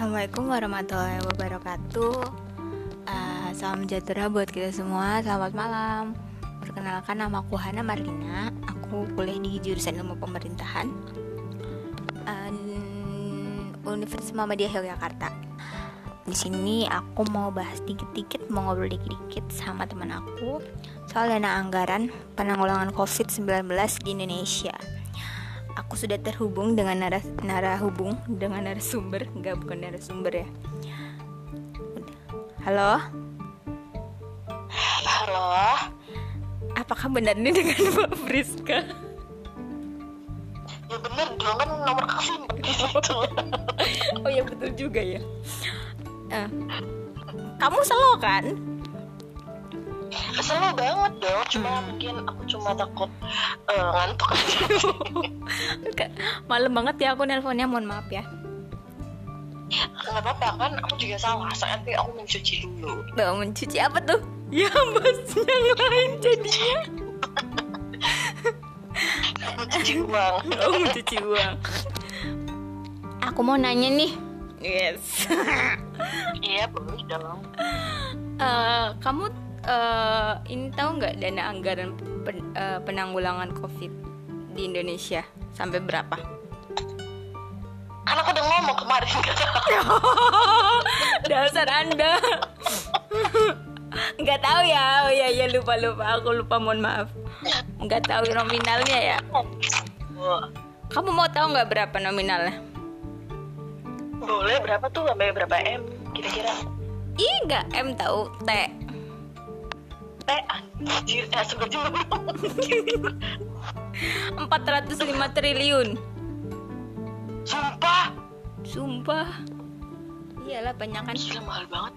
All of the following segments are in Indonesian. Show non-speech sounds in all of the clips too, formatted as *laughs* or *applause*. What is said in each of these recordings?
Assalamualaikum warahmatullahi wabarakatuh. Uh, Salam sejahtera buat kita semua. Selamat malam. Perkenalkan nama aku Hana Marlina. Aku kuliah di jurusan ilmu pemerintahan uh, Universitas Muhammadiyah Yogyakarta. Di sini aku mau bahas dikit-dikit, mau ngobrol dikit-dikit sama teman aku soal dana anggaran penanggulangan COVID-19 di Indonesia sudah terhubung dengan narah narah hubung dengan narasumber. Enggak bukan narasumber ya. Halo? Halo? Apakah benar ini dengan Mbak Friska? Ya benar dong kan nomor kasih situ. *laughs* Oh ya betul juga ya. Uh, kamu selo kan Kesel banget dong, cuma hmm. mungkin aku cuma takut uh, ngantuk aja. *laughs* Malam banget ya aku nelponnya, mohon maaf ya. Gak apa-apa kan, aku juga salah. Nanti aku mencuci dulu. Tuh, mencuci apa tuh? Ya bosnya lain jadinya. mencuci uang. *laughs* Oh, mencuci uang. Aku mau nanya nih. Yes. iya, boleh dong. Uh, kamu uh, ini tahu nggak dana anggaran pen, uh, penanggulangan COVID di Indonesia? Sampai berapa? Karena aku udah ngomong kemarin *laughs* *laughs* Dasar anda. *laughs* Nggak tahu ya. Oh ya ya lupa lupa aku lupa mohon maaf. Nggak tahu nominalnya ya. Kamu mau tahu nggak berapa nominalnya? Boleh berapa tuh? Sampai berapa m kira-kira? Ih nggak m tahu. T teh anjir eh *laughs* empat ratus lima triliun. Sumpah? Sumpah. Iyalah banyak kan. Gila mahal banget.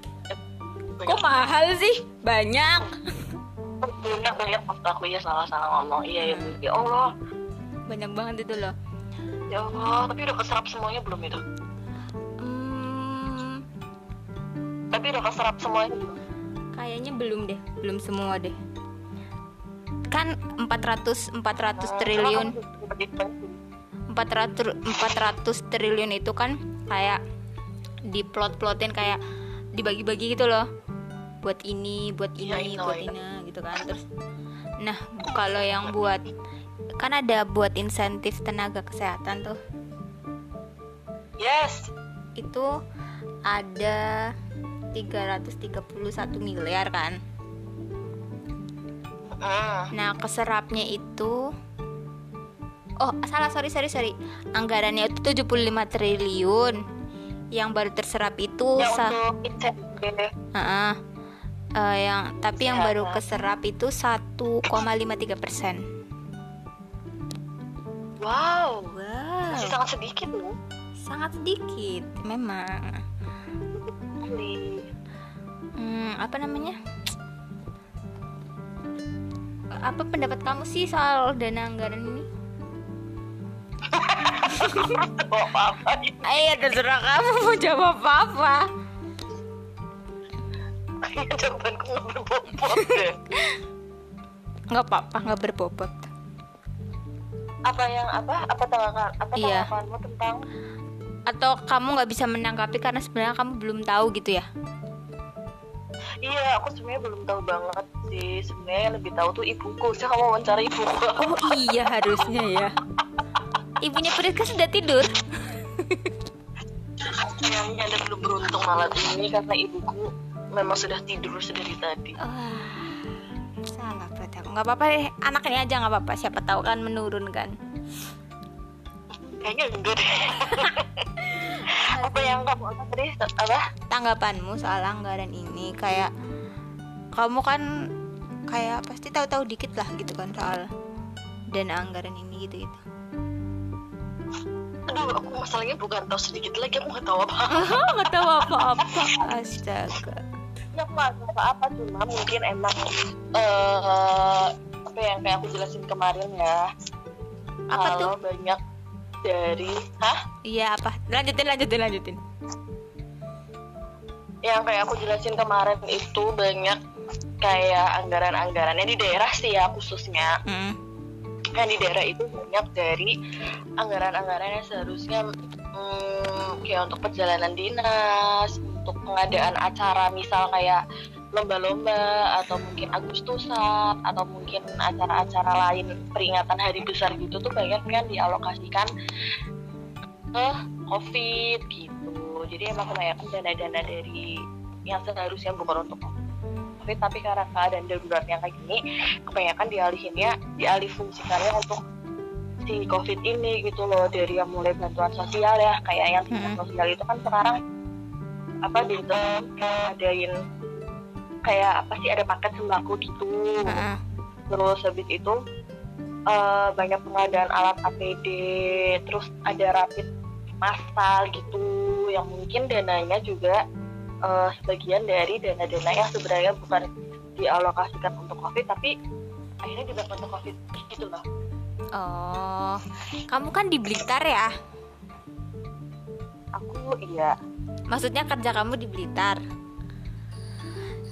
Banyak. kok mahal sih? Banyak. Banyak banyak. Waktu aku ya salah salah ngomong. Iya ya, ya Allah. Banyak banget itu loh. Ya Allah tapi udah keserap semuanya belum itu? Hmm... tapi udah keserap semuanya belum Kayaknya belum deh, belum semua deh. Kan 400 400 triliun. 400 400 triliun itu kan kayak diplot-plotin kayak dibagi-bagi gitu loh. Buat ini, buat iya, ini, buat ini gitu kan. Terus nah, kalau yang buat kan ada buat insentif tenaga kesehatan tuh. Yes. Itu ada 331 miliar kan uh. nah keserapnya itu oh salah sorry sorry sorry anggarannya itu 75 triliun yang baru terserap itu ya, sa untuk uh -uh. Uh, yang tapi yang baru keserap itu 1,53 persen. Wow, wow, masih sangat sedikit loh. Sangat sedikit, memang hmm, apa namanya? Apa pendapat kamu sih soal dana anggaran ini? Ayo terserah kamu mau jawab apa jawabanku nggak berbobot deh. Nggak apa-apa nggak berbobot. Apa yang apa? Apa tanggapan apa iya. tanggapanmu tentang atau kamu nggak bisa menanggapi karena sebenarnya kamu belum tahu gitu ya? Iya aku sebenarnya belum tahu banget sih. Sebenarnya lebih tahu tuh ibuku. Saya kamu wawancara ibuku. Oh iya harusnya ya. Ibunya Priska sudah tidur. Sayangnya anda belum beruntung malam ini karena ibuku memang sudah tidur sedari tadi. Oh, salah berarti aku. Nggak apa-apa deh. Anaknya aja nggak apa-apa. Siapa tahu kan menurun kan kayaknya enggak deh. *laughs* Apa yang kamu tadi apa tanggapanmu soal anggaran ini kayak kamu kan kayak pasti tahu-tahu dikit lah gitu kan soal dana anggaran ini gitu gitu aduh aku masalahnya bukan tahu sedikit lagi aku nggak tahu apa. *laughs* Nggak tahu apa-apa. Astaga. Ya nggak apa apa cuma mungkin emang uh, apa yang kayak aku jelasin kemarin ya. Apa tuh? Banyak dari hah? Iya apa? Lanjutin lanjutin lanjutin. Yang kayak aku jelasin kemarin itu banyak kayak anggaran-anggarannya di daerah sih ya khususnya. Mm. kan di daerah itu banyak dari anggaran-anggaran yang seharusnya hmm, kayak untuk perjalanan dinas untuk pengadaan acara misal kayak lomba-lomba atau mungkin Agustusan atau mungkin acara-acara lain peringatan hari besar gitu tuh banyak kan dialokasikan ke COVID gitu. Jadi emang kebanyakan dana-dana dari yang seharusnya bukan untuk COVID tapi karena keadaan darurat yang kayak gini kebanyakan dialihinnya dialih fungsikannya untuk si COVID ini gitu loh dari yang mulai bantuan sosial ya kayak yang Hmm. sosial itu kan sekarang apa di adain kayak apa sih ada paket sembako gitu Heeh. terus habis itu eh, banyak pengadaan alat APD terus ada rapid massal gitu yang mungkin dananya juga eh, sebagian dari dana-dana yang sebenarnya bukan dialokasikan untuk covid tapi akhirnya juga untuk covid gitu loh Oh, kamu kan di Blitar ya? aku iya Maksudnya kerja kamu di Blitar.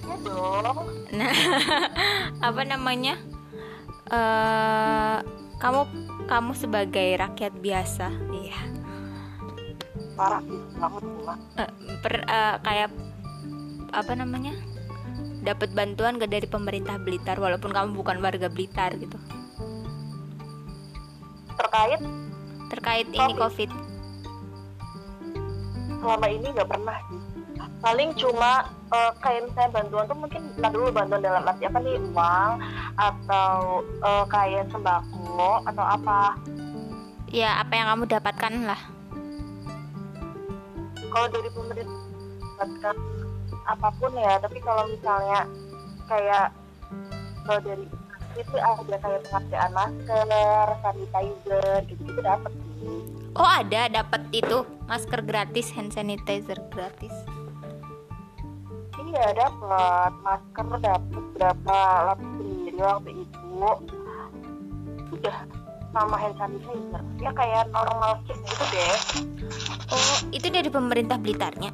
Iya dong Nah, *laughs* apa namanya? eh kamu kamu sebagai rakyat biasa, iya. parah banget per- eh, kayak apa namanya? Dapat bantuan gak dari pemerintah Blitar walaupun kamu bukan warga Blitar gitu. terkait Terkait ini Covid. Covid. selama ini nggak pernah sih paling cuma eh, kayak misalnya bantuan tuh mungkin nggak dulu bantuan dalam arti apa nih uang atau eh, kayak sembako atau apa Ya, apa yang kamu dapatkan lah. kalau dari pemerintah dapatkan apa pun ya tapi kalau misalnya kayak kalau dari itu ada kayak pengadaan masker sanitizer gitu gitu dapat sih Oh, ada dapat itu masker gratis, hand sanitizer gratis. Iya dapat masker dapat berapa lapis sendiri waktu itu udah sama hand sanitizer ya kayak normal kit gitu deh Oh, itu dari pemerintah Blitarnya.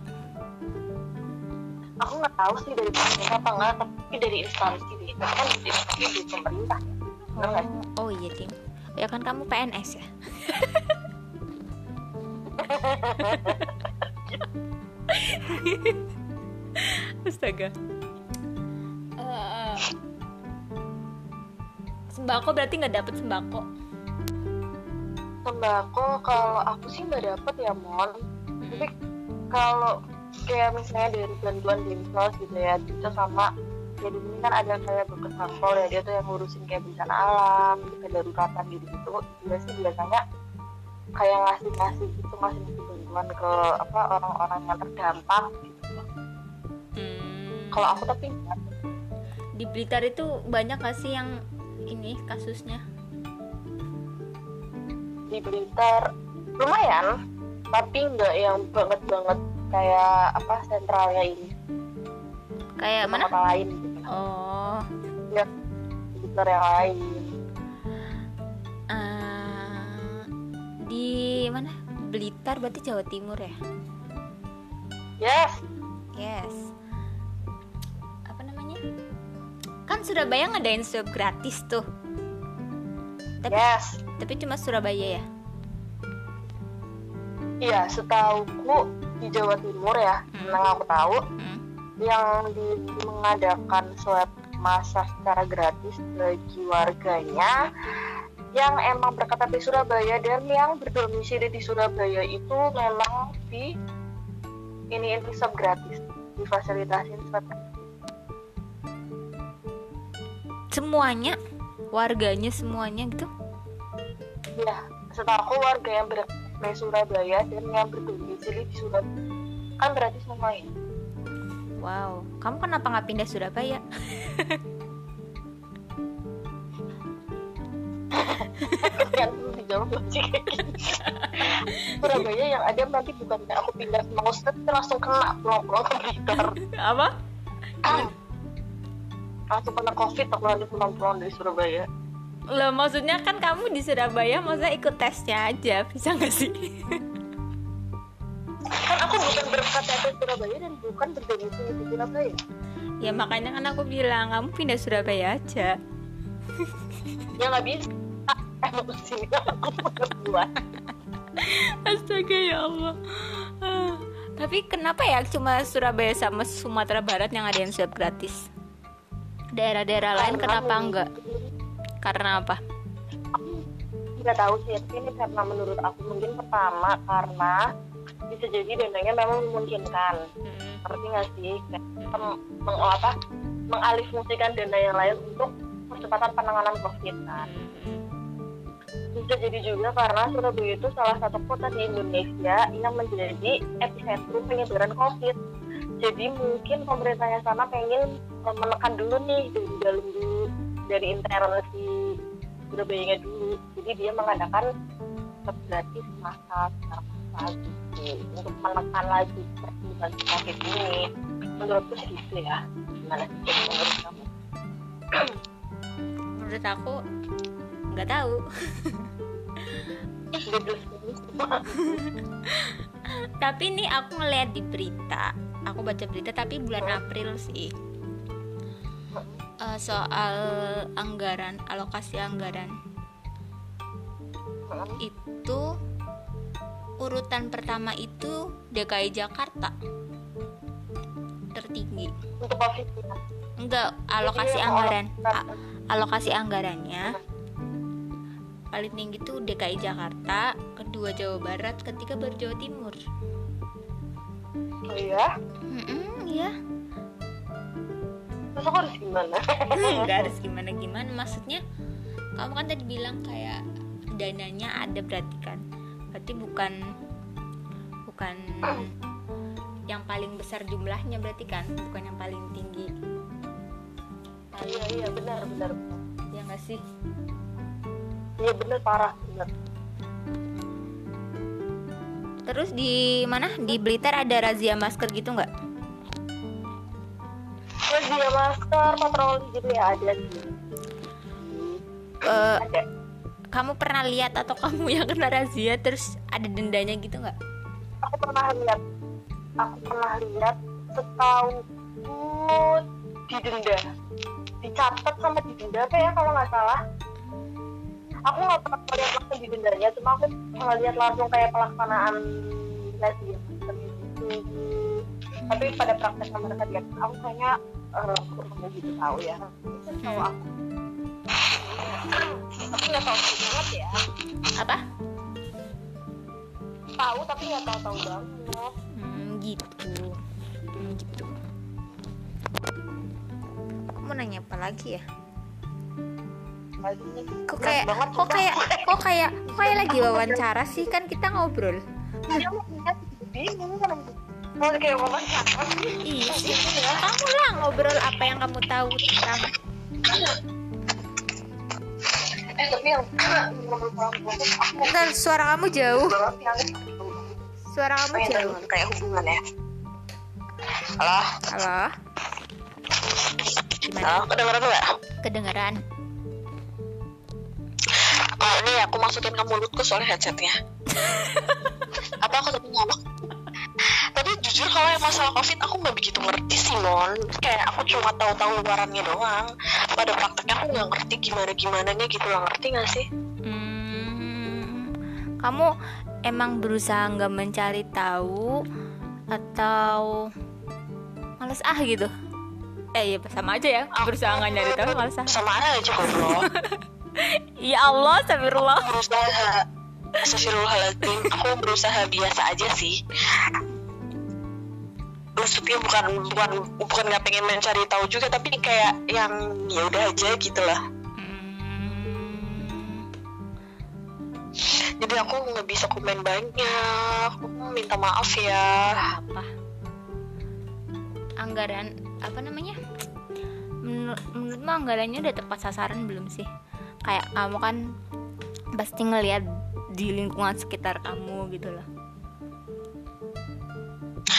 aku nggak tahu sih dari pemerintah apa enggak tapi dari instansi deh tapi kan di instansi pemerintah ya nggak? Oh, oh iya, Tim. Ya kan kamu PNS ya? *laughs* *laughs* Astaga. Eh, sembako berarti nggak dapet sembako. sembako kalau aku sih nggak dapet ya mon tapi kalau kayak misalnya dari bantuan dinsos gitu ya itu sama ya di sini kan ada kayak buku sampel ya dia tuh yang ngurusin kayak bencana alam kedaruratan gitu gitu dia sih biasanya kayak ngasih ngasih gitu ngasih ngasih bantuan ke apa orang-orang yang terdampak gitu. Kalau aku tapi. Di Blitar itu banyak gak sih yang ini kasusnya? di Blitar lumayan tapi nggak yang banget banget kayak apa sentralnya ini Kayak mana? kota lain gitu Oh, di Blitar yang lain eh, di mana? Blitar berarti Jawa Timur ya? yes Yes. Kan Surabaya ngadain swab gratis tuh. Tapi yes tapi cuma Surabaya ya. iya setauku di Jawa Timur ya Hmm. yang aku tahu Hmm. yang di, mengadakan swab massa secara gratis bagi warganya yang emang berKTP Surabaya dan yang berdomisili di Surabaya itu memang di ini ini swab gratis difasilitasin swab Semuanya warganya semuanya gitu. ya setahu warga yang berKTP Surabaya dan yang berdomisili di Surabaya kan berarti semuanya Wow, kamu kenapa nggak pindah Surabaya? yang Surabaya yang ada nanti bukan aku pindah ke Maustet langsung kena pulang-pulang ke Blitar Apa? Langsung kena covid aku nanti pulang-pulang dari Surabaya. Loh, maksudnya kan kamu di Surabaya, maksudnya ikut tesnya aja, bisa nggak sih? kan aku bukan berKTP Surabaya dan bukan berdomisili di Surabaya. Ya makanya kan aku bilang kamu pindah Surabaya aja. *laughs* ya nggak bisa. Emang sini aku astaga ya Allah. Ah, tapi kenapa ya cuma Surabaya sama Sumatera Barat yang ada yang swab gratis daerah-daerah lain Karena kenapa mungkin- enggak? Karena apa? Nggak tahu sih ini karena menurut aku mungkin pertama karena bisa jadi dananya memang memungkinkan. Ngerti nggak sih? Meng, meng- apa? Mengalihfungsikan dana yang lain untuk percepatan penanganan covid kan? Bisa jadi juga karena Surabaya itu salah satu kota di Indonesia yang menjadi epicentrum penyebaran covid jadi mungkin pemerintahnya sana pengen menekan dulu nih dari dalam dulu dari internal si Surabaya dulu. Jadi dia mengadakan gratis masa massal gitu. Untuk menekan lagi pertumbuhan covid ini. Menurutku sih gitu ya. Gimana sih menurut kamu? *clears throat* Menurut aku nggak tahu. *laughs* Tapi ini aku ngeliat di berita aku baca berita tapi bulan April sih. Eh, soal anggaran alokasi anggaran. Itu urutan pertama itu DKI Jakarta. Tertinggi. Enggak alokasi anggaran. A- alokasi anggarannya paling tinggi itu DKI Jakarta kedua Jawa Barat ketiga baru Jawa Timur oh iya? Mm-mm, iya. Terus aku harus gimana? *laughs* Nggak harus gimana gimana. Maksudnya kamu kan tadi bilang kayak dananya ada berarti kan? Berarti bukan bukan *clears throat* yang paling besar jumlahnya berarti kan? Bukan yang paling tinggi. Iya iya. Benar benar. Ya nggak sih? Iya benar. Parah benar terus di mana? Di Blitar ada razia masker gitu nggak? Dia masker patroli gitu ya ada sih. Eh, ada. kamu pernah lihat atau kamu *laughs* yang kena razia terus ada dendanya gitu nggak? Aku pernah lihat. Aku pernah lihat setahu didenda dicatat sama didenda apa ya kalau nggak salah aku nggak pernah melihat langsung didendanya cuma aku ngeliat langsung kayak pelaksanaan razia masker gitu. Tapi pada prakteknya mereka lihat aku kayaknya eh, kurang begitu tahu ya. Mungkin tahu aku. Tapi nggak tahu tahu banget ya. Apa? Tahu tapi nggak tahu tahu banget. Hmm, gitu. Hmm, gitu. Aku mau nanya apa lagi ya Maksudnya kok kayak banget, kok kayak kok kayak kok kayak lagi wawancara sih? Kan kita ngobrol. Lihat bingung kan mau kayak wawancara iya sih. Kamu lah ngobrol apa yang kamu tahu tentang eh tapi yang Bentar, suara kamu jauh. Suara kamu jauh. Kayak hubungan ya. Halo? Halo? Gimana halo kedengeran nggak? Kedengeran oh ini aku masukin ke mulutku soalnya headsetnya. *laughs* Apa aku tapi ngomong? Tapi jujur kalau yang masalah covid aku nggak begitu ngerti sih mon. Kayak aku cuma tahu-tahu luarannya doang. Pada prakteknya aku nggak ngerti gimana gimana nya gitu. Lah ngerti nggak sih? Hmm, kamu emang berusaha nggak mencari tahu atau males ah gitu? Eh iya sama aja ya, berusaha nggak nyari tahu males ah. sama aja goblok *laughs* Ya Allah, astagfirullah. berusaha Astagfirullahaladzim aku berusaha biasa aja sih maksudnya bukan bukan bukan nggak pengen mencari tahu juga tapi kayak yang ya udah aja gitu lah Hmm, jadi aku nggak bisa komen banyak aku minta maaf ya apa? Anggaran apa namanya? Menur menurutmu anggarannya udah tepat sasaran belum sih? Kayak kamu kan pasti ngelihat di lingkungan sekitar kamu gitu loh.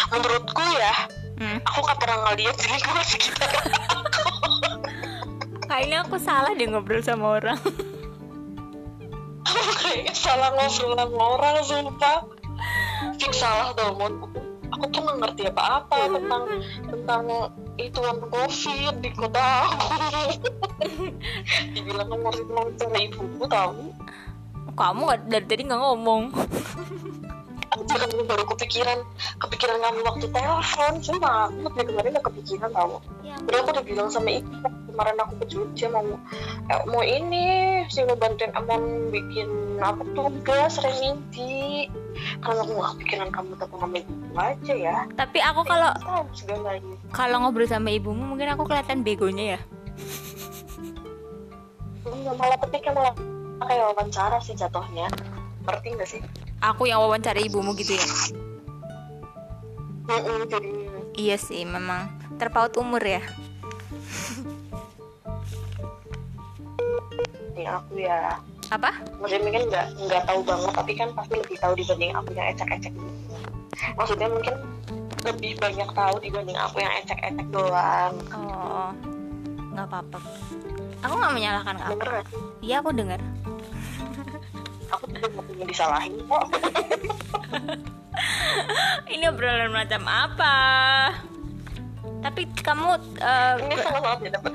menurutku ya Hmm. aku nggak pernah ngeliat di lingkungan sekitar Kayaknya aku salah deh ngobrol sama orang. aku kayaknya salah ngobrol sama orang sumpah fix salah dong aku tuh nggak ngerti apa-apa tentang tentang itu covid di kota aku. *laughs* Dibilang nomor nomor cara ibuku tahu? Kamu dari tadi nggak ngomong *laughs* kamu baru kepikiran kepikiran kamu waktu telepon. Cuma aku dari kemarin udah kepikiran kamu ya udah aku udah bilang sama ibu kemarin aku ke Jogja mau eh, mau ini sih mau bantuin Amon bikin apa tugas remedi. Kalau aku nggak kepikiran kamu telepon sama ibu aja ya. Tapi aku kalau tahu segalanya kalau ngobrol sama ibumu mungkin aku kelihatan begonya ya? Malah ketika malah kayak wawancara sih jatuhnya. Ngerti nggak sih aku yang wawancara ibumu gitu ya? Iya sih memang. Terpaut umur ya? Ini aku ya. Apa? Maksudnya mungkin nggak nggak tahu banget tapi kan pasti lebih tahu dibanding aku yang ecek-ecek maksudnya mungkin lebih banyak tahu dibanding aku yang ecek-ecek doang. Oh nggak apa-apa. Aku nggak menyalahkan kamu iya aku dengar aku punya disalahin kok. *laughs* Ini obrolan macam apa? Tapi kamu dapat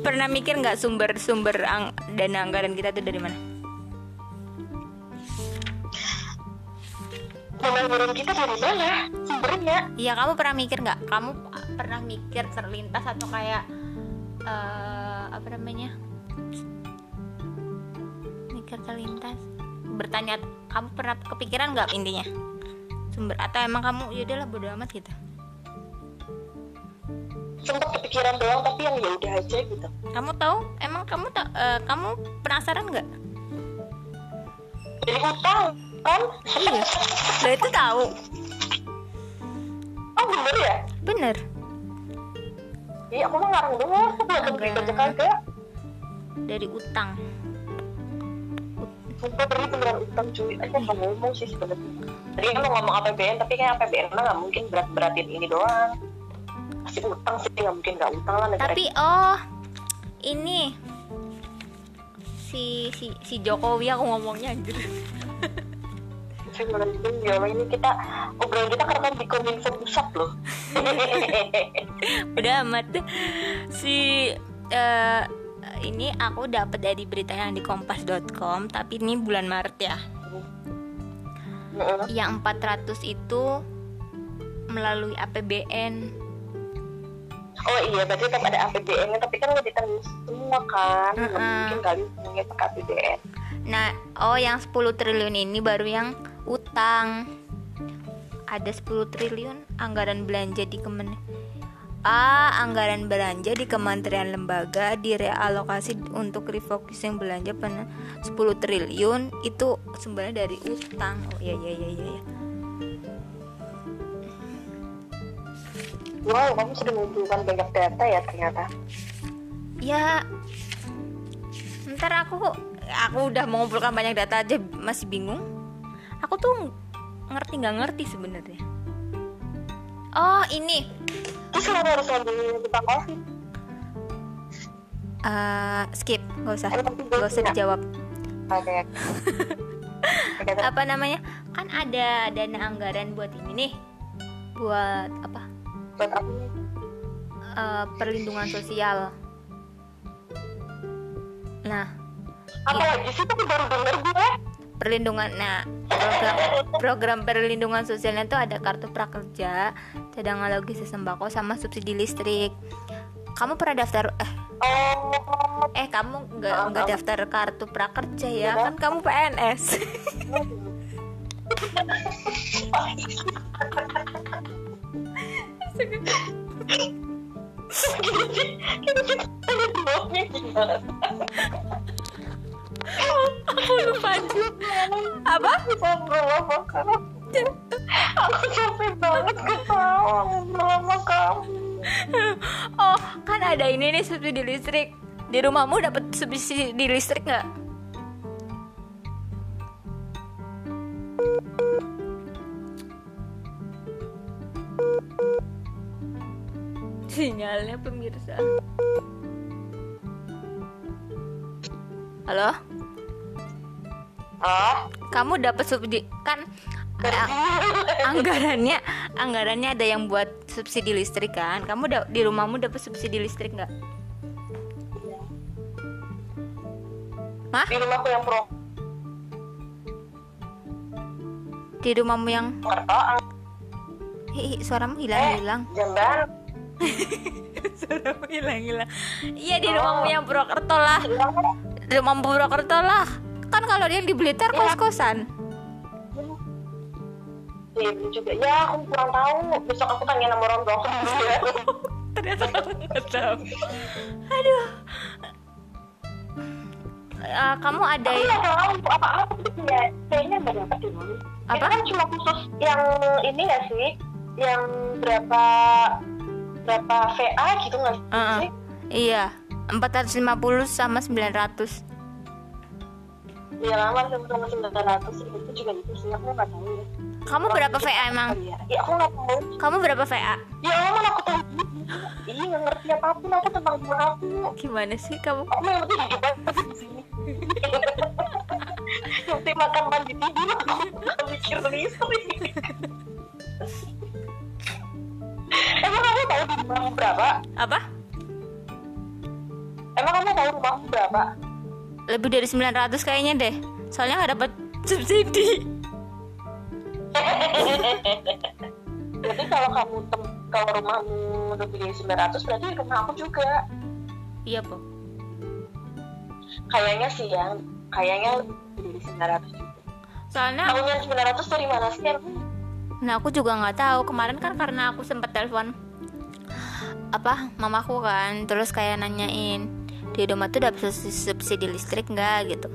pernah mikir nggak sumber-sumber ang- dana anggaran kita itu dari mana? Pengangguran kita dari mana? Sumbernya. Iya kamu pernah mikir nggak? Kamu pernah mikir terlintas atau kayak eh apa namanya? Mikir terlintas, bertanya. Kamu pernah kepikiran nggak intinya? Sumber atau emang kamu ya udahlah bodo amat gitu? sempat kepikiran doang tapi yang ya udah aja gitu Kamu tahu? Emang kamu tak? kamu penasaran nggak? jadi utang kan Iya. Lah itu tahu. oh bener ya Bener. iya aku mah ngarang doang berita aja kagak Dari utang. Sumpah pergi beneran utang cuy. Aja nggak ngomong sih sebenarnya. Tadi kan mau ngomong APBN tapi kayak APBN mah nggak mungkin berat beratin ini doang. Pasti utang sih nggak mungkin nggak utang lah negara Tapi oh ini. Si si si Jokowi aku ngomongnya anjir. Ya Allah, ini kita obrolan kita karena di kominfo pusat loh. *laughs* Udah amat. Si eh, ini aku dapat dari berita yang di kompas.com tapi ini bulan Maret ya. Yang 400 itu melalui APBN oh iya berarti tetap ada APBN tapi kan udah ditanggung semua kan. Nggak Mm-mm. mungkin kali semuanya pakai APBN nah oh yang 10 triliun ini baru yang utang. Ada 10 triliun anggaran belanja di kemen A. Anggaran belanja di kementerian lembaga direalokasi untuk refocusing belanja pen 10 triliun itu sumbernya dari utang. Oh iya iya iya. iya. wow kamu sudah mengumpulkan banyak data ya ternyata Ya ntar aku aku udah mengumpulkan banyak data aja masih bingung. Aku tuh ngerti nggak ngerti sebenarnya. Oh ini terus kenapa harus ngambil tentang covid eh, skip nggak usah. Nggak usah dijawab. terus. Apa namanya? Kan ada dana anggaran buat ini nih. Buat apa? Buat apa eh, perlindungan sosial. Nah apa lagi sih? Tapi baru denger gue perlindungan nah program program perlindungan sosialnya tuh ada kartu prakerja cadangan logistik sembako sama subsidi listrik. Kamu pernah daftar eh oh. eh kamu nggak Ah, nggak daftar kartu prakerja ya? Nggak kan kamu PNS *laughs* aku lupa. Apa? Aku capek banget ketawa. Ngobrol sama kamu. Oh kan ada ini nih subsidi listrik. Di rumahmu dapat subsidi listrik nggak? Sinyalnya pemirsa halo ah kamu dapat subsidi kan eh, anggarannya anggarannya ada yang buat subsidi listrik kan kamu da- di rumahmu dapat subsidi listrik nggak Hah? di rumahku yang pro di rumahmu yang Kertoang Ih, suaramu hilang-hilang. Jamban *laughs* suaramu hilang-hilang. Iya di Oh. rumahmu yang Purwokerto lah. Rumahmu Purwokerto lah. Kan kalau dia di Blitar Iya. kos-kosan. Iya bener juga ya aku kurang tahu besok aku tanya sama orang dulu ya *laughs* Ternyata kamu nggak tahu. Aduh. Eh, kamu ada aku nggak tahu apa apa ya kayaknya nggak dapat Mami. Apa? Kan cuma khusus yang ini nggak sih yang berapa berapa VA gitu nggak Heeh. sih Iya, 450 sama 900. Iya lama sama sama sembilan ratus itu juga itu sih aku nggak tahu ya. Kamu berapa VA emang? Iya, ya, aku nggak tahu. Kamu berapa VA? Ya mana aku tahu. Iya nggak ngerti apa pun aku tentang rumah aku. Gimana sih kamu? Aku yang penting hidup di sini. Yang penting makan mandi tidur aku mikir listrik. Emang kamu tahu di berapa? Apa? Emang kamu tahu rumahmu berapa? Lebih dari 900 kayaknya deh. Soalnya nggak dapat subsidi. Berarti kalau kamu tem- kalau rumahmu lebih dari 900 berarti rumah aku juga. Iya, Po. Kayaknya sih yang kayaknya lebih dari 900 juga. Soalnya Tahunya 900 dari mana sih? Nah aku juga nggak tahu kemarin kan karena aku sempet telepon apa mamaku kan terus kayak nanyain di rumah tuh dapat subsidi listrik nggak gitu.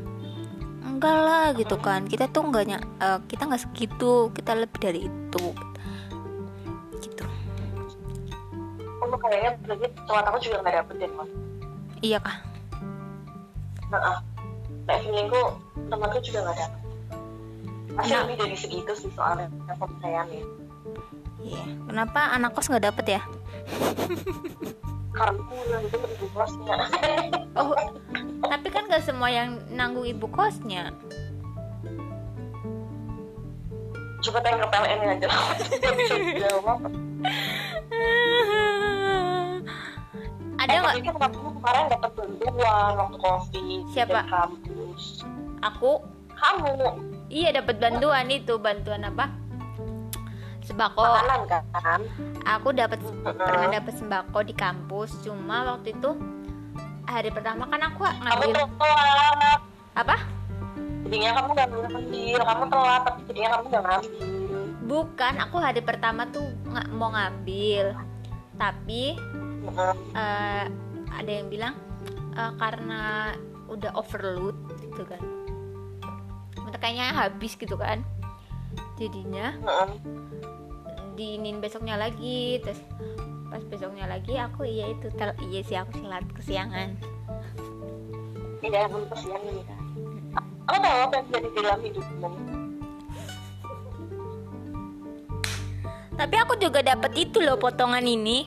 Enggak lah gitu kan. Kita tuh nggak ny- eh, kita nggak segitu. Kita lebih dari itu. Gitu. Aku kayaknya berarti teman aku juga nggak dapet deh mas. iya kah Nah, kayak feelingku temanku juga nggak dapet. Pasti Nah. lebih dari segitu sih soalnya kepercayaannya. iya. Kenapa anak kos nggak dapet ya *laughs* Karena itu ibu bosnya. oh tapi kan nggak semua yang nanggung ibu kosnya Coba tanya ke PLN aja. Nggak bisa jawab. ada Eh, nggak tapi kan kemarin dapat bantuan waktu covid Siapa? kampus. aku Kamu iya dapat bantuan itu bantuan apa sembako makanan kan? aku dapat Heeh. pernah dapat sembako di kampus cuma waktu itu hari pertama kan aku Kamu ngambil telat. apa Jadinya kamu nggak ngambil. Kamu telat tapi jadinya kamu nggak ngambil. bukan aku hari pertama tuh nggak mau ngambil tapi Heeh. eh, ada yang bilang eh, karena udah overload gitu kan kayaknya habis gitu kan jadinya Heeh. diinin besoknya lagi terus pas besoknya lagi aku iya itu tel iya sih aku silat kesiangan Iya, belum kesian ini kan. Aku tahu apa yang terjadi di dalam hidupmu. tapi aku juga dapat itu loh potongan ini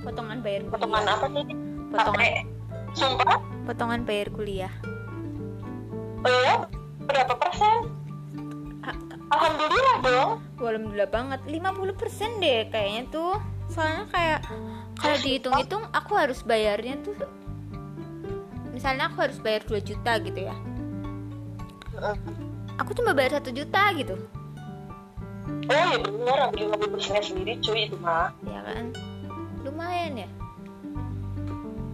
potongan bayar kuliah Potongan apa nih? potongan Pakai sumpah? potongan bayar kuliah Oh iya? Berapa persen? Ah, Alhamdulillah dong. alhamdulillah banget 50% deh kayaknya tuh soalnya kayak kalau dihitung-hitung aku harus bayarnya tuh misalnya aku harus bayar 2 juta gitu ya aku cuma bayar satu juta gitu Oh iya ambil 50 persennya sendiri cuy itu mah. ya kan lumayan ya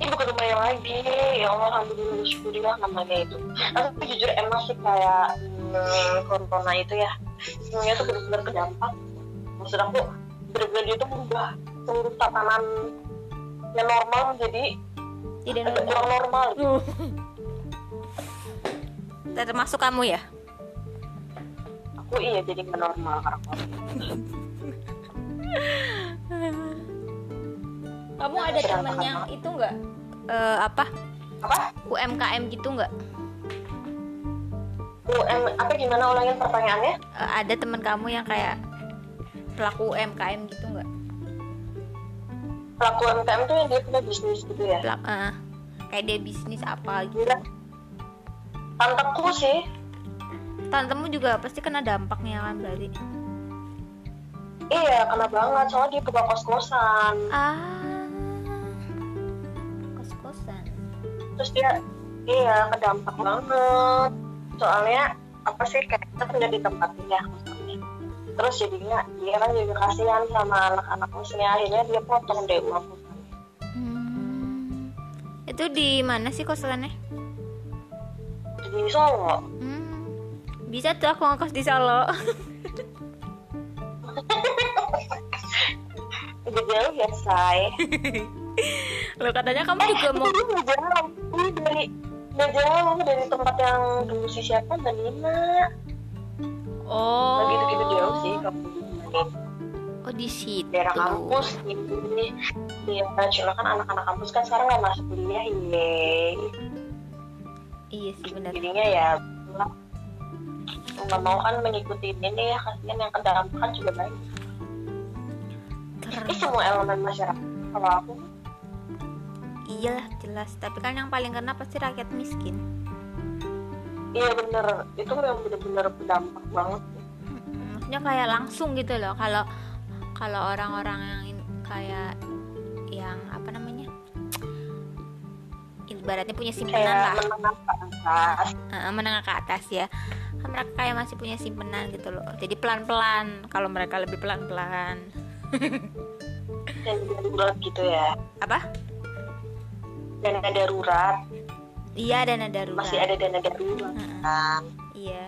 Ini bukan lumayan lagi. Ya Allah, alhamdulillah syukurillah namanya itu. Tapi jujur emang sih kayak hmm, corona itu ya. Semuanya tuh benar-benar kedampak. Maksud aku benar-benar dia tuh merubah seluruh tatanan yang normal menjadi tidak normal kurang normal. *laughs* termasuk kamu ya Aku iya jadi nggak normal karena corona. kamu ada temen makan, yang itu nggak Eh, apa Apa? UMKM gitu nggak UM, apa gimana ulangin pertanyaannya? Eh, ada teman kamu yang kayak pelaku UMKM gitu nggak Pelaku UMKM tuh yang dia punya bisnis gitu ya? Pelak- eh, kayak dia bisnis apa gitu Gila. Tanteku sih. tantemu juga pasti kena dampaknya kan berarti Iya, kena banget. Soalnya dia buka kos-kosan. ah kos kosan Terus dia, iya, kedampak banget. Soalnya, apa sih, kayak kita tinggal di tempat ini ya. terus jadinya dia kan juga kasihan sama anak-anak kosnya akhirnya dia potong deh uang Hmm. Itu di mana sih kosannya? di Solo Hmm. Bisa tuh aku ngekos di Solo. *laughs* udah jauh ya say Lo katanya kamu juga mau Ini udah jauh dari udah jauh dari tempat yang dulu si siapa dan Nina Oh. Nggak gitu-gitu jauh sih kamu Oh di situ. daerah kampus ini Iya, cuma kan anak-anak kampus kan sekarang nggak masuk kuliah, yeay. Iya sih benar. Jadinya ya nggak mau kan mengikuti ini ya, kasihan yang kedampak kan juga banyak. Ini semua elemen masyarakat. Kalau aku, Iya jelas. Tapi kan yang paling kena pasti rakyat miskin. iya bener, itu yang bener-bener berdampak banget. Mm-mm. Maksudnya kayak langsung gitu loh. Kalau kalau orang-orang yang in- kayak yang apa namanya? Ibaratnya punya simpenan Kayak lah. menengah ke atas. Menengah ke atas ya. Kan mereka kayak masih punya simpenan gitu loh. Jadi pelan-pelan. Kalau mereka lebih pelan-pelan. *laughs* Dan gitu ya. Apa? Dana darurat, Iya dana darurat. masih ada dana darurat. Heeh. Kan? Iya.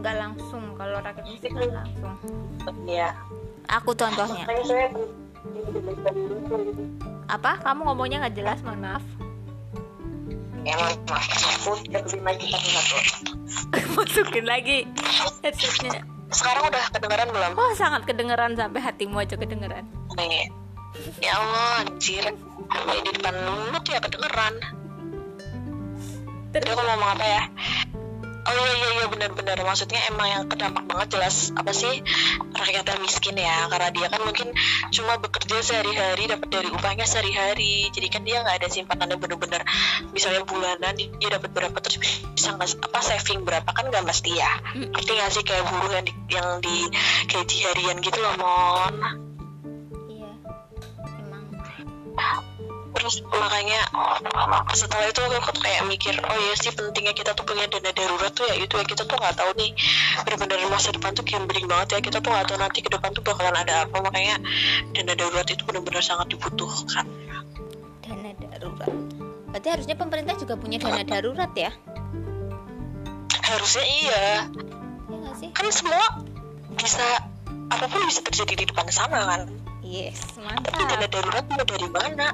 Nggak langsung. Kalau rakyat miskin kan langsung. Iya. Aku contohnya. Makanya saya. Apa? Kamu ngomongnya nggak jelas, mohon maaf. Ya, maaf, aku satu satu. *laughs* Masukin lagi headsetnya. Sekarang udah kedengaran belum? Oh, sangat kedengeran sampai hatimu aja kedengeran. Nih. Ya Allah, anjir. Sampai di depan mulut ya kedengeran. Tadi aku mau ngomong apa ya? Oh iya iya iya benar-benar maksudnya emang yang terdampak banget jelas apa sih rakyat yang miskin ya karena dia kan mungkin cuma bekerja sehari-hari dapat dari upahnya sehari-hari jadi kan dia nggak ada simpanan yang benar-benar misalnya bulanan dia dapat berapa terus bisa nggak apa saving berapa kan nggak mesti ya Mm. ngerti nggak sih kayak buruh yang di, yang di gaji harian gitu loh mon Iya. Terus makanya setelah itu aku kayak mikir oh iya sih pentingnya kita tuh punya dana darurat tuh ya itu ya kita tuh nggak tahu nih benar-benar masa depan tuh gambling banget ya kita tuh nggak tahu nanti ke depan tuh bakalan ada apa makanya dana darurat itu benar-benar sangat dibutuhkan Dana darurat. Berarti harusnya pemerintah juga punya dana darurat ya? harusnya iya nggak sih? kan semua bisa apa pun bisa terjadi di depan sana kan Yes, tapi dana mantap. darurat mau dari mana?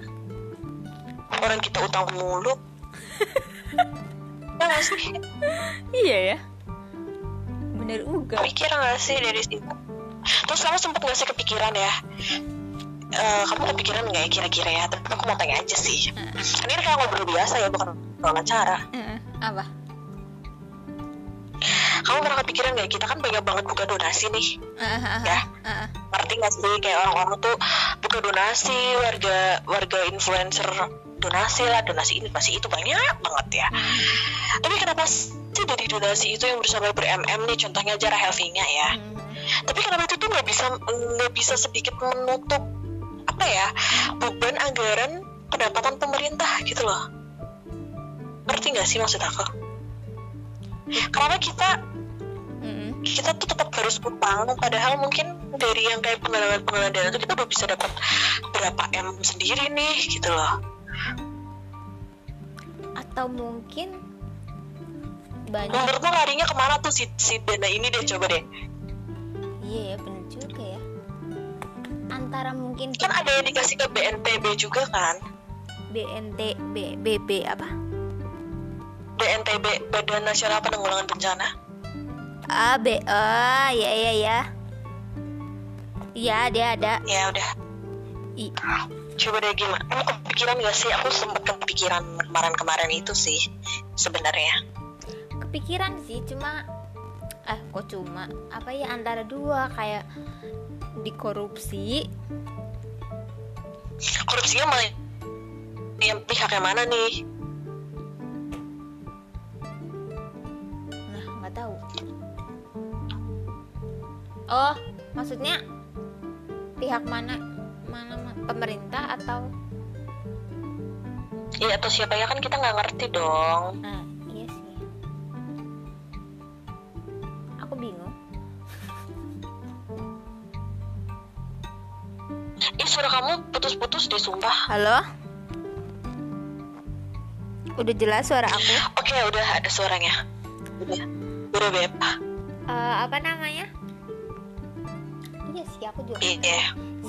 Orang kita utang mulu. *laughs* Ya sih. Iya ya. Bener juga. mikir nggak sih dari situ? Terus kamu sempet nggak sih kepikiran ya? Eh, kamu kepikiran nggak ya kira-kira ya? Tapi aku mau tanya aja sih. Ini kayak ngobrol biasa ya bukan wawancara Heeh, Apa? Kamu pernah kepikiran nggak? Kita kan banyak banget buka donasi nih. *laughs* Ya. Heeh. ngerti nggak sih? Kayak orang-orang tuh buka donasi warga warga influencer donasi lah donasi ini donasi itu banyak banget ya. Tapi kenapa sih dari donasi itu yang bersama ber-MM nih? Contohnya aja Rahel Vinga ya. Hmm. tapi kenapa itu tuh nggak bisa nggak bisa sedikit menutup apa ya beban anggaran pendapatan pemerintah gitu loh? Ngerti nggak sih maksud aku kenapa kita Mm-mm. kita tuh tetap harus utang padahal mungkin dari yang kayak dana itu kita udah bisa dapat berapa m sendiri nih gitu loh Atau mungkin banyak. menurutmu larinya ke mana tuh si, si dana ini deh coba deh Iya ya, bener juga ya. Antara mungkin kan ada yang dikasih ke BNPB juga kan BNT B, BB apa? BNPB Badan Nasional Penanggulangan Bencana. A B ah ya ya ya. Iya dia ada. ya udah. I, coba deh gimana kamu kepikiran gak sih? Aku sempet kepikiran kemarin-kemarin itu sih sebenarnya. Kepikiran sih cuma eh kok cuma? Apa ya antara dua kayak dikorupsi. Korupsinya malah yang pihak yang mana nih oh maksudnya pihak mana mana ma- pemerintah atau ya atau siapa ya kan kita nggak ngerti dong nah iya sih aku bingung suara kamu putus-putus deh sumpah. Halo? Udah jelas suara aku? Oke, udah ada suaranya. Udah. Udah beb. Eh, apa namanya? Aku juga. Iya. tahu.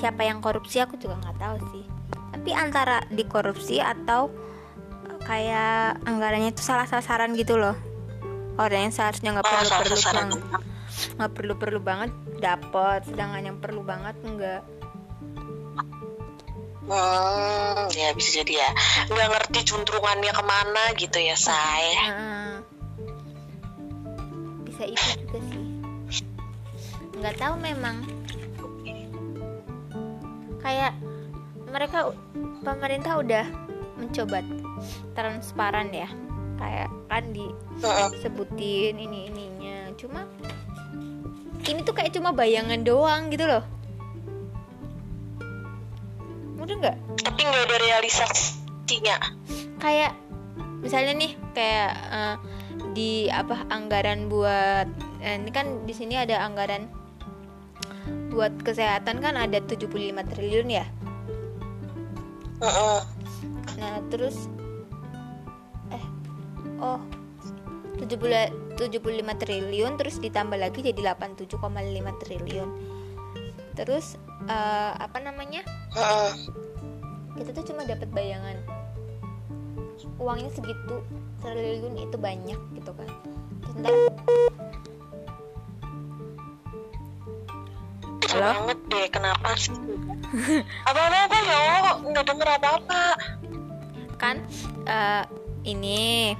Siapa yang korupsi aku juga nggak tahu sih. Tapi antara dikorupsi atau eh, kayak anggarannya itu salah sasaran gitu loh. Orang yang seharusnya nggak Oh, perlu perlu banget, nggak perlu perlu banget dapat, sedangkan yang perlu banget enggak. Hmm, ya bisa jadi ya. Nggak ngerti cuntrungannya ke mana gitu ya, say. Heeh. bisa itu juga sih. Nggak tahu memang. Kayak mereka pemerintah udah mencoba transparan ya. Kayak kan disebutin ini ininya. Cuma ini tuh kayak cuma bayangan doang gitu loh. Udah nggak? Tapi nggak ada realisasinya. kayak misalnya nih kayak eh, di apa anggaran buat eh, ini kan di sini ada anggaran buat kesehatan kan ada 75 triliun ya. Nah, terus eh oh 70 75 triliun terus ditambah lagi jadi 87,5 triliun. Terus eh, apa namanya? Kita tuh cuma dapat bayangan uangnya segitu triliun itu banyak gitu kan. Terus Kecil Halo? banget deh, kenapa sih? *laughs* Apa-apa ya, nggak denger apa-apa. kan eh, ini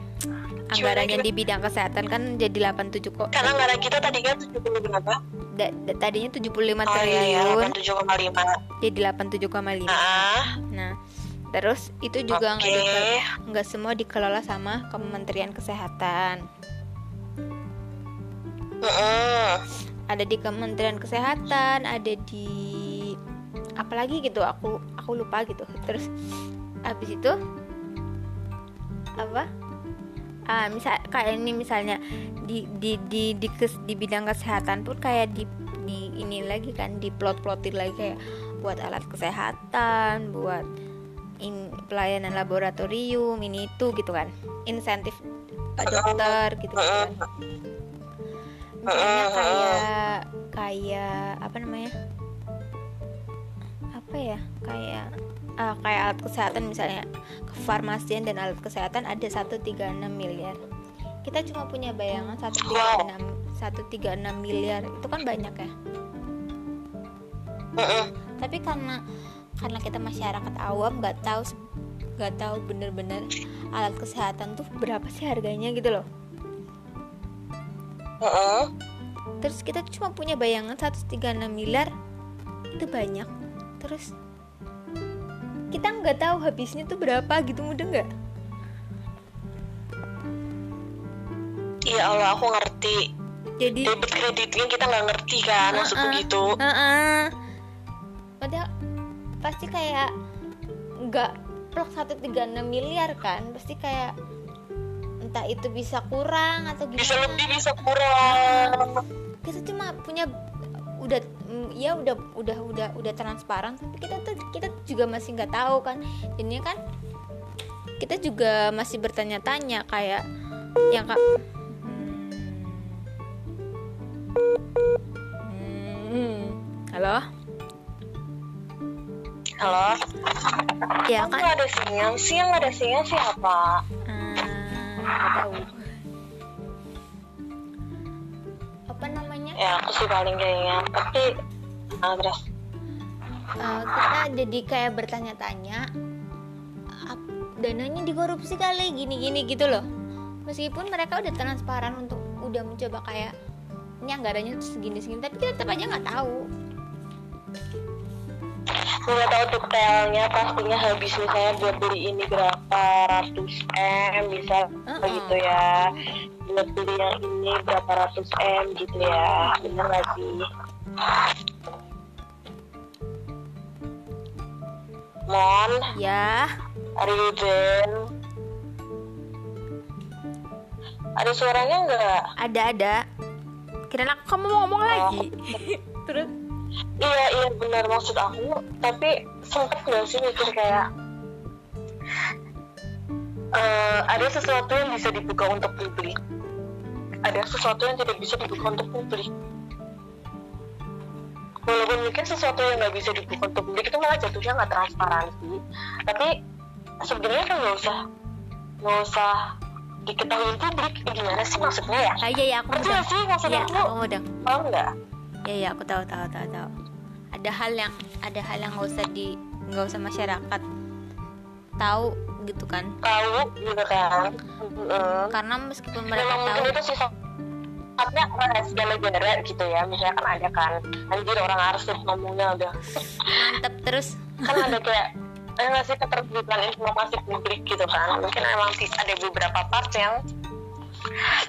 anggarannya di bidang kesehatan kan jadi 87 kok. Karena anggaran kita tadi kan 70 berapa? Da- da- tadinya 75 Oh iya, iya, triliun 87,5. jadi 87,5. Ah, Nah, terus itu juga oke. nggak nggak semua dikelola sama Kementerian Kesehatan. Heeh. Ada di Kementerian Kesehatan, ada di apalagi gitu. Aku aku lupa gitu. Terus habis itu apa? Ah, misal kayak ini misalnya di di di di, kes- di bidang kesehatan pun kayak di di ini lagi kan di plot-plotin lagi kayak buat alat kesehatan, buat in, pelayanan laboratorium ini itu gitu kan insentif dokter gitu, kan misalnya kayak kayak apa namanya? Apa ya? Kayak ah, kayak alat kesehatan misalnya. Kefarmasian dan alat kesehatan ada 136 miliar. Kita cuma punya bayangan 136 136 miliar. Itu kan banyak ya? Tapi karena karena kita masyarakat awam nggak tahu nggak tahu bener-bener alat kesehatan tuh berapa sih harganya gitu loh Heeh. terus kita cuma punya bayangan 136 miliar itu banyak terus kita nggak tahu habisnya tuh berapa gitu mudah nggak Iya Allah, aku ngerti. jadi Debit kreditnya kita nggak ngerti kan, maksud Uh-uh. begitu. Heeh. padahal pasti kayak nggak plok 136 miliar kan pasti kayak entah itu bisa kurang atau gimana Bisa lebih, bisa kurang. kita cuma punya udah mm, ya udah udah udah udah transparan tapi kita tuh kita juga masih nggak tahu kan jadinya kan kita juga masih bertanya-tanya kayak yang kak Hmm. halo Halo? ya kan nggak ada sinyal nggak ada sinyal siapa? Nggak tahu apa namanya? Ya aku sih paling kayaknya, tapi ah, terus? Eh, kita jadi kayak bertanya-tanya dananya dikorupsi kali? Gini-gini gitu loh. Meskipun mereka udah transparan untuk udah mencoba kayak ini anggarannya segini-segini tapi kita tetap aja nggak tahu nggak tahu detailnya pastinya habis misalnya buat beli ini berapa ratus m bisa Uh-uh. gitu ya. Buat beli yang ini berapa ratus m gitu ya bener nggak sih? Mon, ya. Are you there? Ada suaranya nggak? ada ada. Kira aku kamu mau ngomong lagi. *laughs* Terus iya iya benar maksud aku. Tapi sempet gak sih mikir kayak uh, ada sesuatu yang bisa dibuka untuk publik? Ada sesuatu yang tidak bisa dibuka untuk publik. Walaupun mungkin sesuatu yang nggak bisa dibuka untuk publik itu malah jatuhnya nggak transparansi. Tapi sebenarnya kan nggak usah nggak usah diketahui publik. Gimana sih maksudnya ya? Ah, iya iya aku udah sih maksudnya ya, aku. udah oh enggak ya ya aku tahu tahu tahu tahu. Ada hal yang ada hal yang nggak usah di nggak usah masyarakat tahu gitu kan? Tahu gitu kan? Mm. karena meskipun mereka Memang tahu. itu sih sifatnya rahasia negara gitu ya. Misalnya kan ada kan anjir orang harus ngomongnya udah. Mantep terus. Kan ada kayak eh ngasih keterbukaan informasi publik gitu kan? Mungkin emang ada beberapa part yang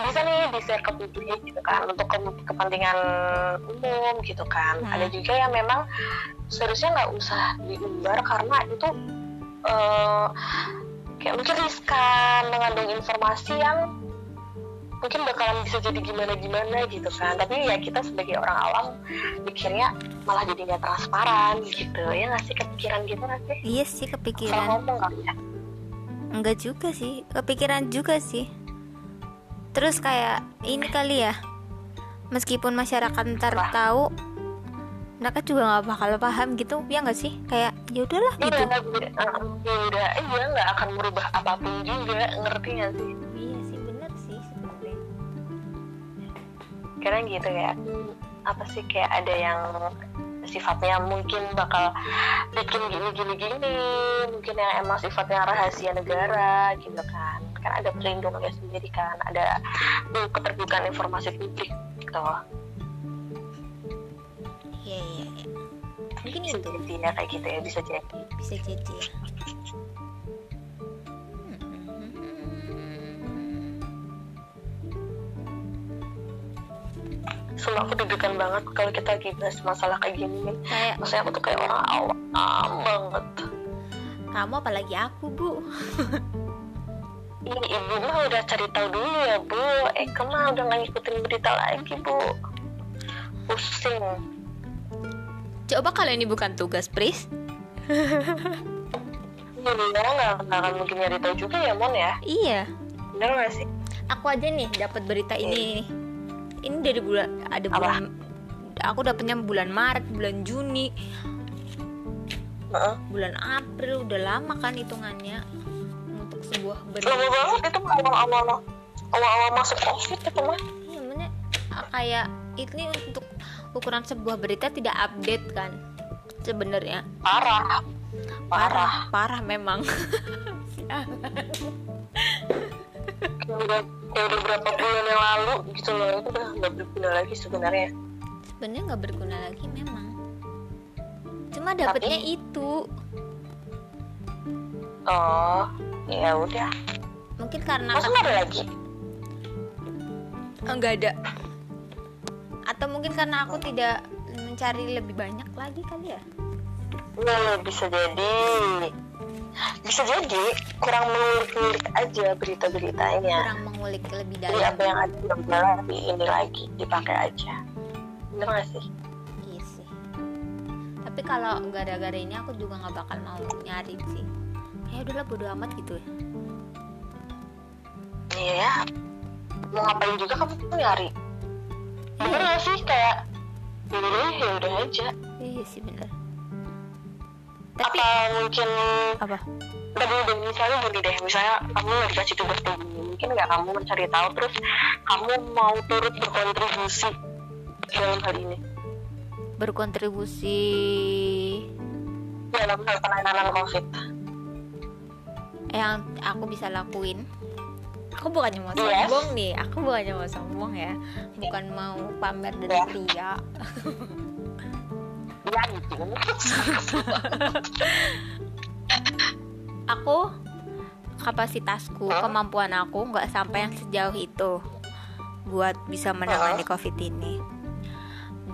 bisa nih di share ke publik gitu kan untuk ke kepentingan umum gitu kan. Hmm. ada juga yang memang seharusnya nggak usah diumbar karena itu uh, kayak mungkin riskan mengandung informasi yang mungkin bakalan bisa jadi gimana-gimana gitu kan. Tapi ya kita sebagai orang awam mikirnya malah jadi nggak transparan gitu. Ya nggak sih kepikiran gitu nggak sih? Iya sih kepikiran. Ngomong kali ya. Enggak juga sih kepikiran juga sih terus kayak ini kali ya meskipun masyarakat ntar tahu mereka juga nggak bakal paham gitu ya nggak sih? Kayak ya udahlah gitu. ya udah iya nggak akan merubah apa pun juga ngerti nggak sih? Iya sih bener sih sebenarnya. Karena gitu ya apa sih kayak ada yang sifatnya mungkin bakal bikin gini gini gini mungkin yang emang sifatnya rahasia negara gitu kan kan ada perlindungannya sendiri kan ada keterbukaan informasi publik gitu. Iya iya iya. Mungkin bisa itu. jadi ya kayak gitu ya bisa jadi. Bisa jadi. Ya Sumpah aku deg-degan banget kalau kita lagi bahas masalah kayak gini kayak maksudnya aku tuh kayak orang awam banget. Kamu apalagi aku bu *laughs* Ini ibu mah udah cari tahu dulu ya bu Eh mah udah gak ngikutin berita lagi bu Pusing Coba kalau ini bukan tugas, Pris. Iya, nggak akan mungkin nyari tahu juga ya, Mon ya. Iya. Bener gak sih? Aku aja nih dapat berita ini. Iya. Ini dari bulan ada bulan. Apa? Aku dapetnya bulan Maret, bulan Juni, uh-uh. bulan April. Udah lama kan hitungannya sebuah berita. Lama banget itu awal-awal awal-awal masuk COVID itu mah. Iya, kayak ini untuk ukuran sebuah berita tidak update kan sebenarnya. Parah. Parah. Parah memang. *laughs* Kayak udah udah berapa bulan yang lalu gitu loh itu udah nggak berguna lagi sebenarnya. Sebenarnya nggak berguna lagi memang. Cuma dapetnya Tapi... itu. Oh ya udah. Mungkin karena masa ada lagi? Enggak ada. Atau mungkin karena aku tidak mencari lebih banyak lagi kali ya? Nah bisa jadi. Bisa jadi kurang mengulik-ngulik aja berita-berita ini ya kurang mengulik lebih dalam. Jadi apa yang ada di ini lagi dipakai aja. Bener gak sih? Iya sih. Tapi kalau gara-gara ini aku juga nggak bakal mau nyari sih ya udahlah bodo amat gitu. Ya. Iya mau ngapain juga kamu tuh nyari. Bener gak sih? Kayak yaudah ya udah aja. Iya sih bener. Tapi apa mungkin apa? Tadi udah misalnya gini deh. Misalnya kamu nggak dikasih tugas gini mungkin nggak kamu mencari tahu. Terus kamu mau turut berkontribusi dalam hal ini? Berkontribusi dalam hal penanganan covid yang aku bisa lakuin. Aku bukannya mau yes. sombong nih. Aku bukannya mau sombong ya. Bukan mau pamer dari yeah. pria. Ya gitu. Aku kapasitasku kemampuan aku nggak sampai yang sejauh itu buat bisa menangani covid ini.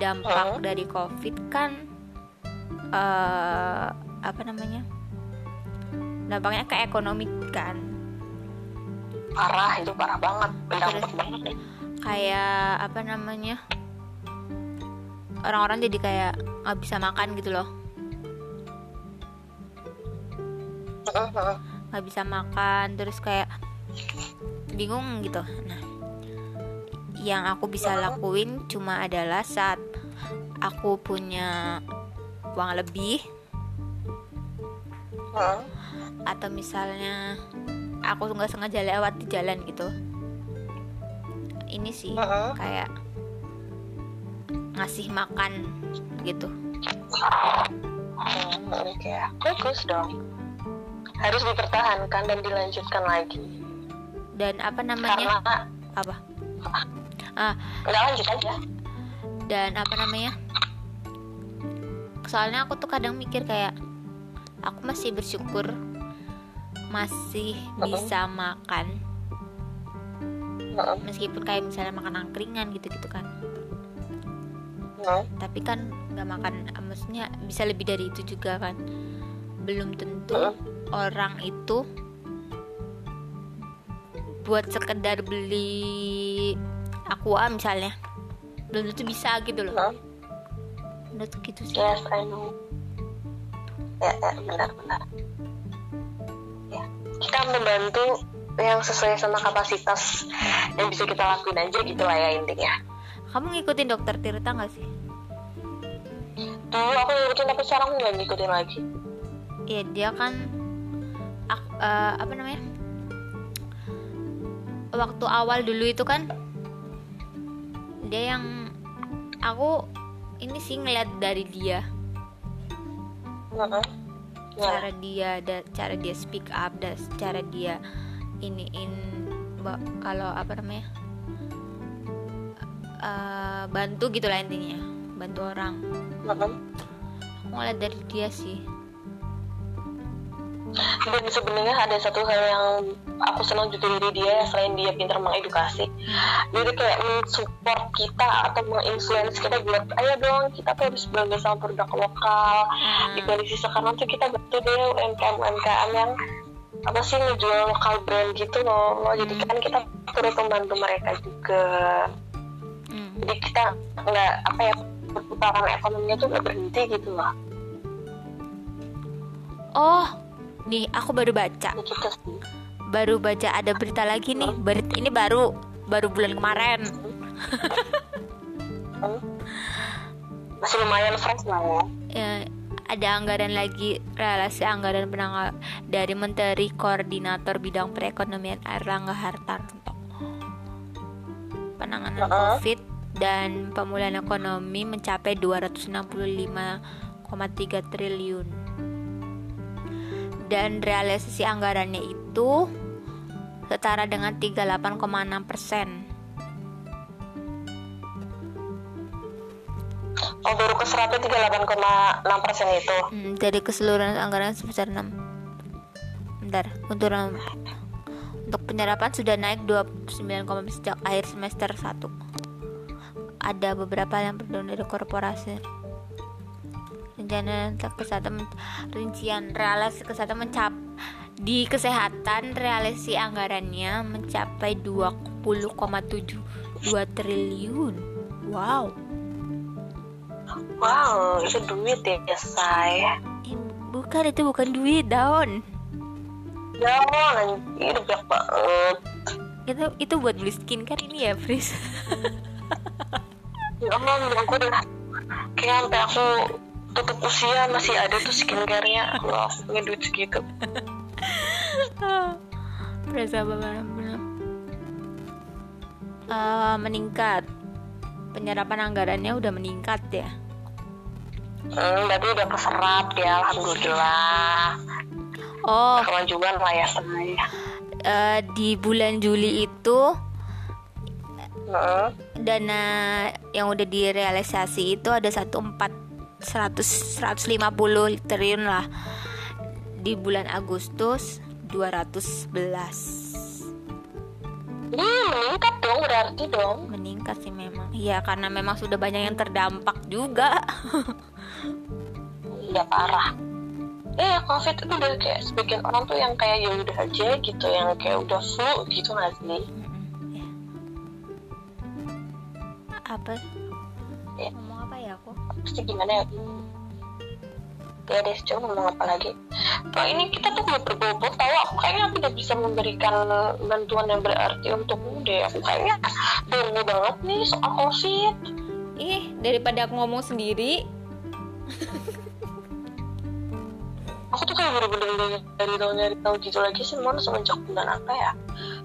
Dampak dari covid kan uh, apa namanya dampaknya ke ekonomi kan? Parah itu parah banget. Berdampak banget kayak apa namanya orang-orang jadi kayak nggak bisa makan gitu loh. Nggak bisa makan terus kayak bingung gitu. Nah yang aku bisa lakuin cuma adalah saat aku punya uang lebih atau misalnya aku nggak sengaja lewat di jalan gitu. Ini sih kayak ngasih makan gitu. Hmm, Oke, bagus dong. Harus dipertahankan dan dilanjutkan lagi. dan apa namanya? Karena apa? Ah. Nggak lanjut aja. dan apa namanya? Soalnya aku tuh kadang mikir kayak aku masih bersyukur masih bisa makan meskipun kayak misalnya makan angkringan gitu-gitu kan heeh. tapi kan nggak makan eh, maksudnya bisa lebih dari itu juga kan belum tentu Heeh. orang itu buat sekedar beli aqua misalnya belum tentu bisa gitu loh Heeh. menurut gitu sih Yes, I know. Ya, ya benar-benar. Ya, kita membantu yang sesuai sama kapasitas yang bisa kita lakuin aja gitu lah ya intinya. kamu ngikutin dokter Tirta nggak sih Dulu aku ngikutin tapi sekarang aku nggak ngikutin lagi. Iya dia kan ak- eh, apa namanya waktu awal dulu itu kan dia yang aku ini sih ngeliat dari dia. Ya, cara dia da, cara dia speak up dan cara dia iniin ba- kalau apa namanya eh, bantu gitu lah intinya bantu orang. Aku ngeliat dari dia sih Dan sebenarnya ada satu hal yang aku senang juga dari dia selain dia pintar mengedukasi. Dia tuh kayak mensupport kita atau menginfluence kita buat ayo dong kita tuh harus bangga sama produk lokal. Hmm. Di kondisi sekarang tuh kita bantu deh UMKM UMKM yang apa sih ngejual lokal brand gitu loh. Jadi kan kita turut membantu mereka juga. Hmm. Jadi kita nggak apa ya perputaran ekonominya tuh nggak berhenti gitu loh. oh nih aku baru baca. Baru baca ada berita lagi nih. Berit- ini baru baru bulan kemarin. *laughs* Masih lumayan fresh lah ya. Ya, ada anggaran lagi relasi anggaran penanggal dari Menteri Koordinator Bidang Perekonomian Erlangga Hartarto. Penanganan Heeh. COVID dan pemulihan ekonomi mencapai 265,3 triliun dan realisasi anggarannya itu setara dengan 38,6 persen. Oh baru keserapnya 38,6 persen itu. Hmm, dari keseluruhan anggaran sebesar 6 Bentar, untuk untuk penyerapan sudah naik 29, sejak akhir semester 1 Ada beberapa yang berdonor dari korporasi Rencana kesehatan rincian realisasi kesehatan mencap di kesehatan realisasi anggarannya mencapai 20,72 triliun. Wow. Wow, itu duit ya, say. Eh, bukan itu bukan duit daun. Ya, nanti itu banyak banget. itu itu buat beli skincare ini ya Fris Ya Allah, aku udah kayak sampai aku tutup usia masih ada tuh skincare-nya. Aku punya duit segitu. *laughs* berasa banget benar Eh, meningkat penyerapan anggarannya udah meningkat ya Hmm, berarti udah keserap ya, alhamdulillah. oh Kemajuan lah ya, eh, di bulan Juli itu Heeh. dana yang udah direalisasi itu ada satu empat seratus seratus lima puluh triliun lah di bulan Agustus 211 Hmm, meningkat dong berarti dong. meningkat sih memang ya karena memang sudah banyak yang terdampak juga *laughs* Iya parah. Eh, COVID itu udah kayak sebagian orang tuh yang kayak ya udah aja gitu, yang kayak udah flu gitu nggak sih? Ya. apa ya apa ya pasti gimana ya? Ya deh coba ngomong apa lagi? Kalau ini kita tuh nggak berbobot tahu aku kayaknya tidak bisa memberikan bantuan yang berarti untukmu deh. Aku kayaknya bingung banget nih soal covid ih daripada aku ngomong sendiri. Aku tuh kayak bener-bener dari tahu nyari tahu gitu lagi sih mana semenjak bulan apa ya?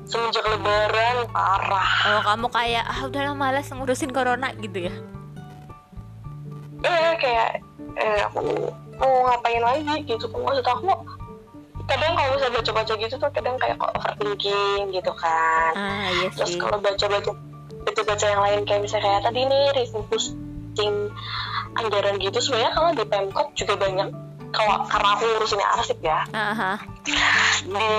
Semenjak lebaran parah. Oh kamu kayak ah udahlah malas ngurusin corona gitu ya eh kayak eh aku mau ngapain lagi gitu kan maksud aku kadang kalau misalnya baca-baca gitu tuh kadang kayak kok overthinking gitu kan. Ah iya terus sih. kalau baca-baca baca-baca yang lain kayak misalnya kayak tadi nih refocusing anggaran gitu sebenarnya kalau di pemkot juga banyak kalau karena aku ngurusinnya arsip ya. Aha. di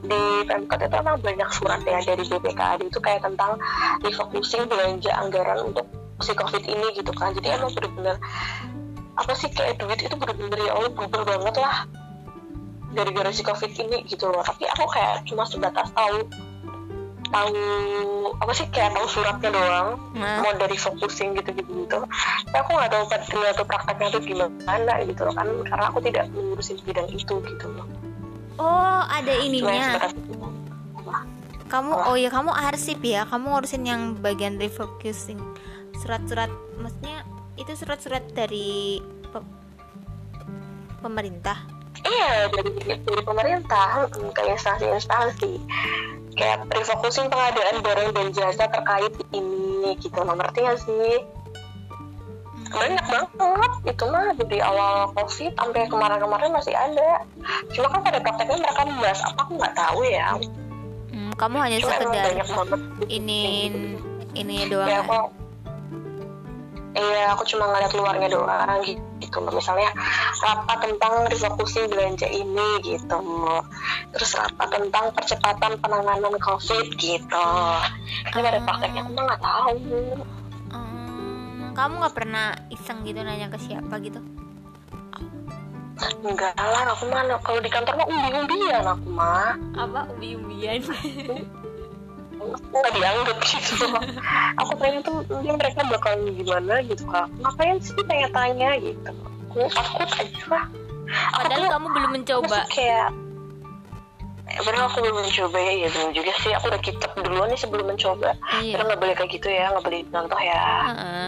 di pemkot itu emang banyak surat ya dari BPKAD itu kayak tentang refocusing belanja anggaran untuk si covid ini gitu kan. Jadi emang bener-bener apa sih kayak duit itu bener-bener ya Allah berubah banget lah. Gara-gara si covid ini gitu loh. Tapi aku kayak cuma sebatas tahu tahu apa sih kayak tahu suratnya doang. Nah. mau dari focusing gitu gitu gitu tapi aku nggak tahu nggak tahu prakteknya tuh gimana gitu loh kan. Karena aku tidak mengurusin bidang itu gitu loh. Oh ada ininya. itu kamu oh ya kamu arsip ya. Kamu ngurusin yang bagian refocusing surat-surat maksudnya itu surat-surat dari pe- pemerintah? Iya dari dari pemerintah mm, ke instansi-instansi kayak refocusing pengadaan barang dan jasa terkait ini gitu. Lo ngerti gak sih? Banyak banget itu mah dari awal covid sampai kemarin-kemarin masih ada. Cuma kan pada prakteknya mereka membahas apa aku nggak tahu ya. Hmm, kamu hanya cuma sekedar banyak banget. ini ini doang ya ya? aku iya aku cuma ngeliat luarnya doang gitu. Misalnya rapat tentang refocusing belanja ini gitu. Terus rapat tentang percepatan penanganan covid gitu. Ini pada prakteknya aku mah nggak tahu. Hmm, kamu nggak pernah iseng gitu nanya ke siapa gitu? Enggak lah aku mah kalau di kantor mah umbi-umbian aku mah. Apa? Umbi-umbian nggak dianggap gitu *laughs* aku tanya tuh mereka bakal gimana gitu kak ngapain sih tanya-tanya gitu aku takut aja lah aku padahal tuh kamu belum mencoba kayak Eh, Padahal aku belum mencoba ya, ya belum juga sih. Aku udah kitab duluan nih sebelum mencoba. iya Karena nggak boleh kayak gitu ya, nggak boleh contoh ya. Heeh.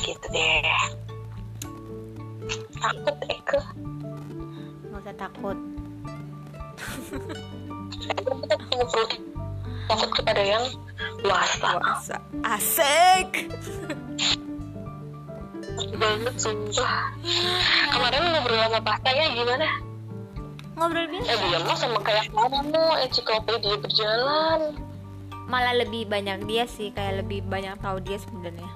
Gitu deh. Takut Eke. nggak usah takut *laughs* kita takut kepada yang luasa. asik Banget sumpah. Kemarin ngobrol sama pasanya gimana? ngobrol biasa Eh dia mah sama kayak kamu, ensiklopedia berjalan. malah lebih banyak dia sih kayak lebih banyak tahu dia sebenarnya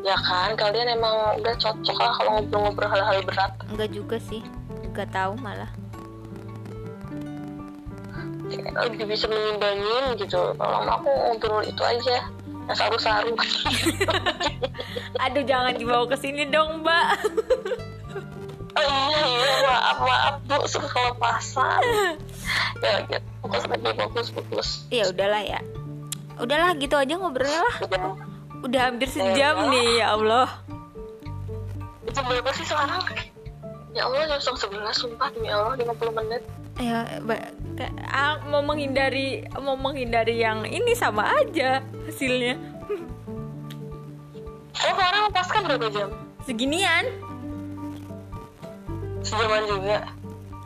Ya kan, kalian emang udah cocok lah kalau ngobrol-ngobrol hal-hal berat. enggak juga sih enggak tahu malah lebih bisa mengimbangin gitu. Kalau aku ngobrol itu aja. Yang saru-saru *laughs* aduh jangan dibawa ke sini dong mbak. Oh iya iya maaf maaf bu. Suka kelepasan *laughs* ya gitu fokus lagi fokus fokus. Ya udahlah ya. Udahlah gitu aja ngobrolnya lah. Udah. Udah hampir sejam nih ya Allah. Itu berapa sih sekarang? Ya Allah jam setengah sebelas sumpah. Demi Allah 50 menit ya mau menghindari mau menghindari yang ini sama aja hasilnya. *laughs* Oh sekarang pasca berapa jam? Seginian. Sejaman juga.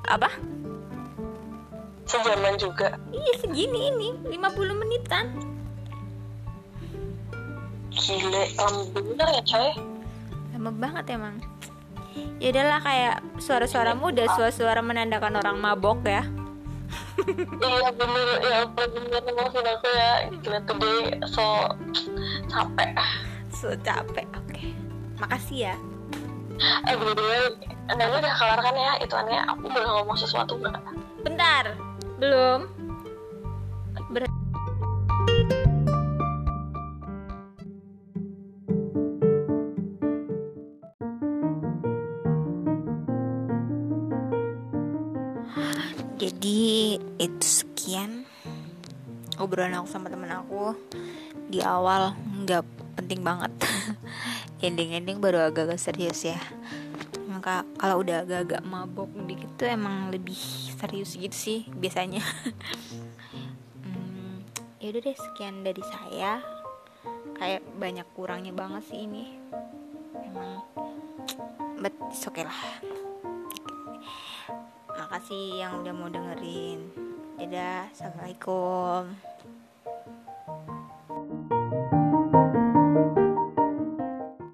Apa? Sejaman juga. Iya segini ini 50 menitan. Gile lama bener ya coy. Lama banget emang ya udahlah kayak suara-suaramu udah suara-suara menandakan orang mabok ya. Iya bener. Ya bener. Maafin aku ya gila today so capek. So capek oke. Makasih ya. Eh bener bener udah kelar kan ya? Itu aneh aku boleh ngomong sesuatu nggak? Bentar. Belum itu sekian. Obrolan aku sama temen aku di awal nggak penting banget. *laughs* Ending-ending baru agak-agak serius ya. Maka kalau udah agak-agak mabok dikit tuh emang lebih serius gitu sih biasanya. *laughs* Hmm, ya udah deh sekian dari saya. Kayak banyak kurangnya banget sih ini. Emang but oke okay lah. Makasih yang udah mau dengerin dadah assalamualaikum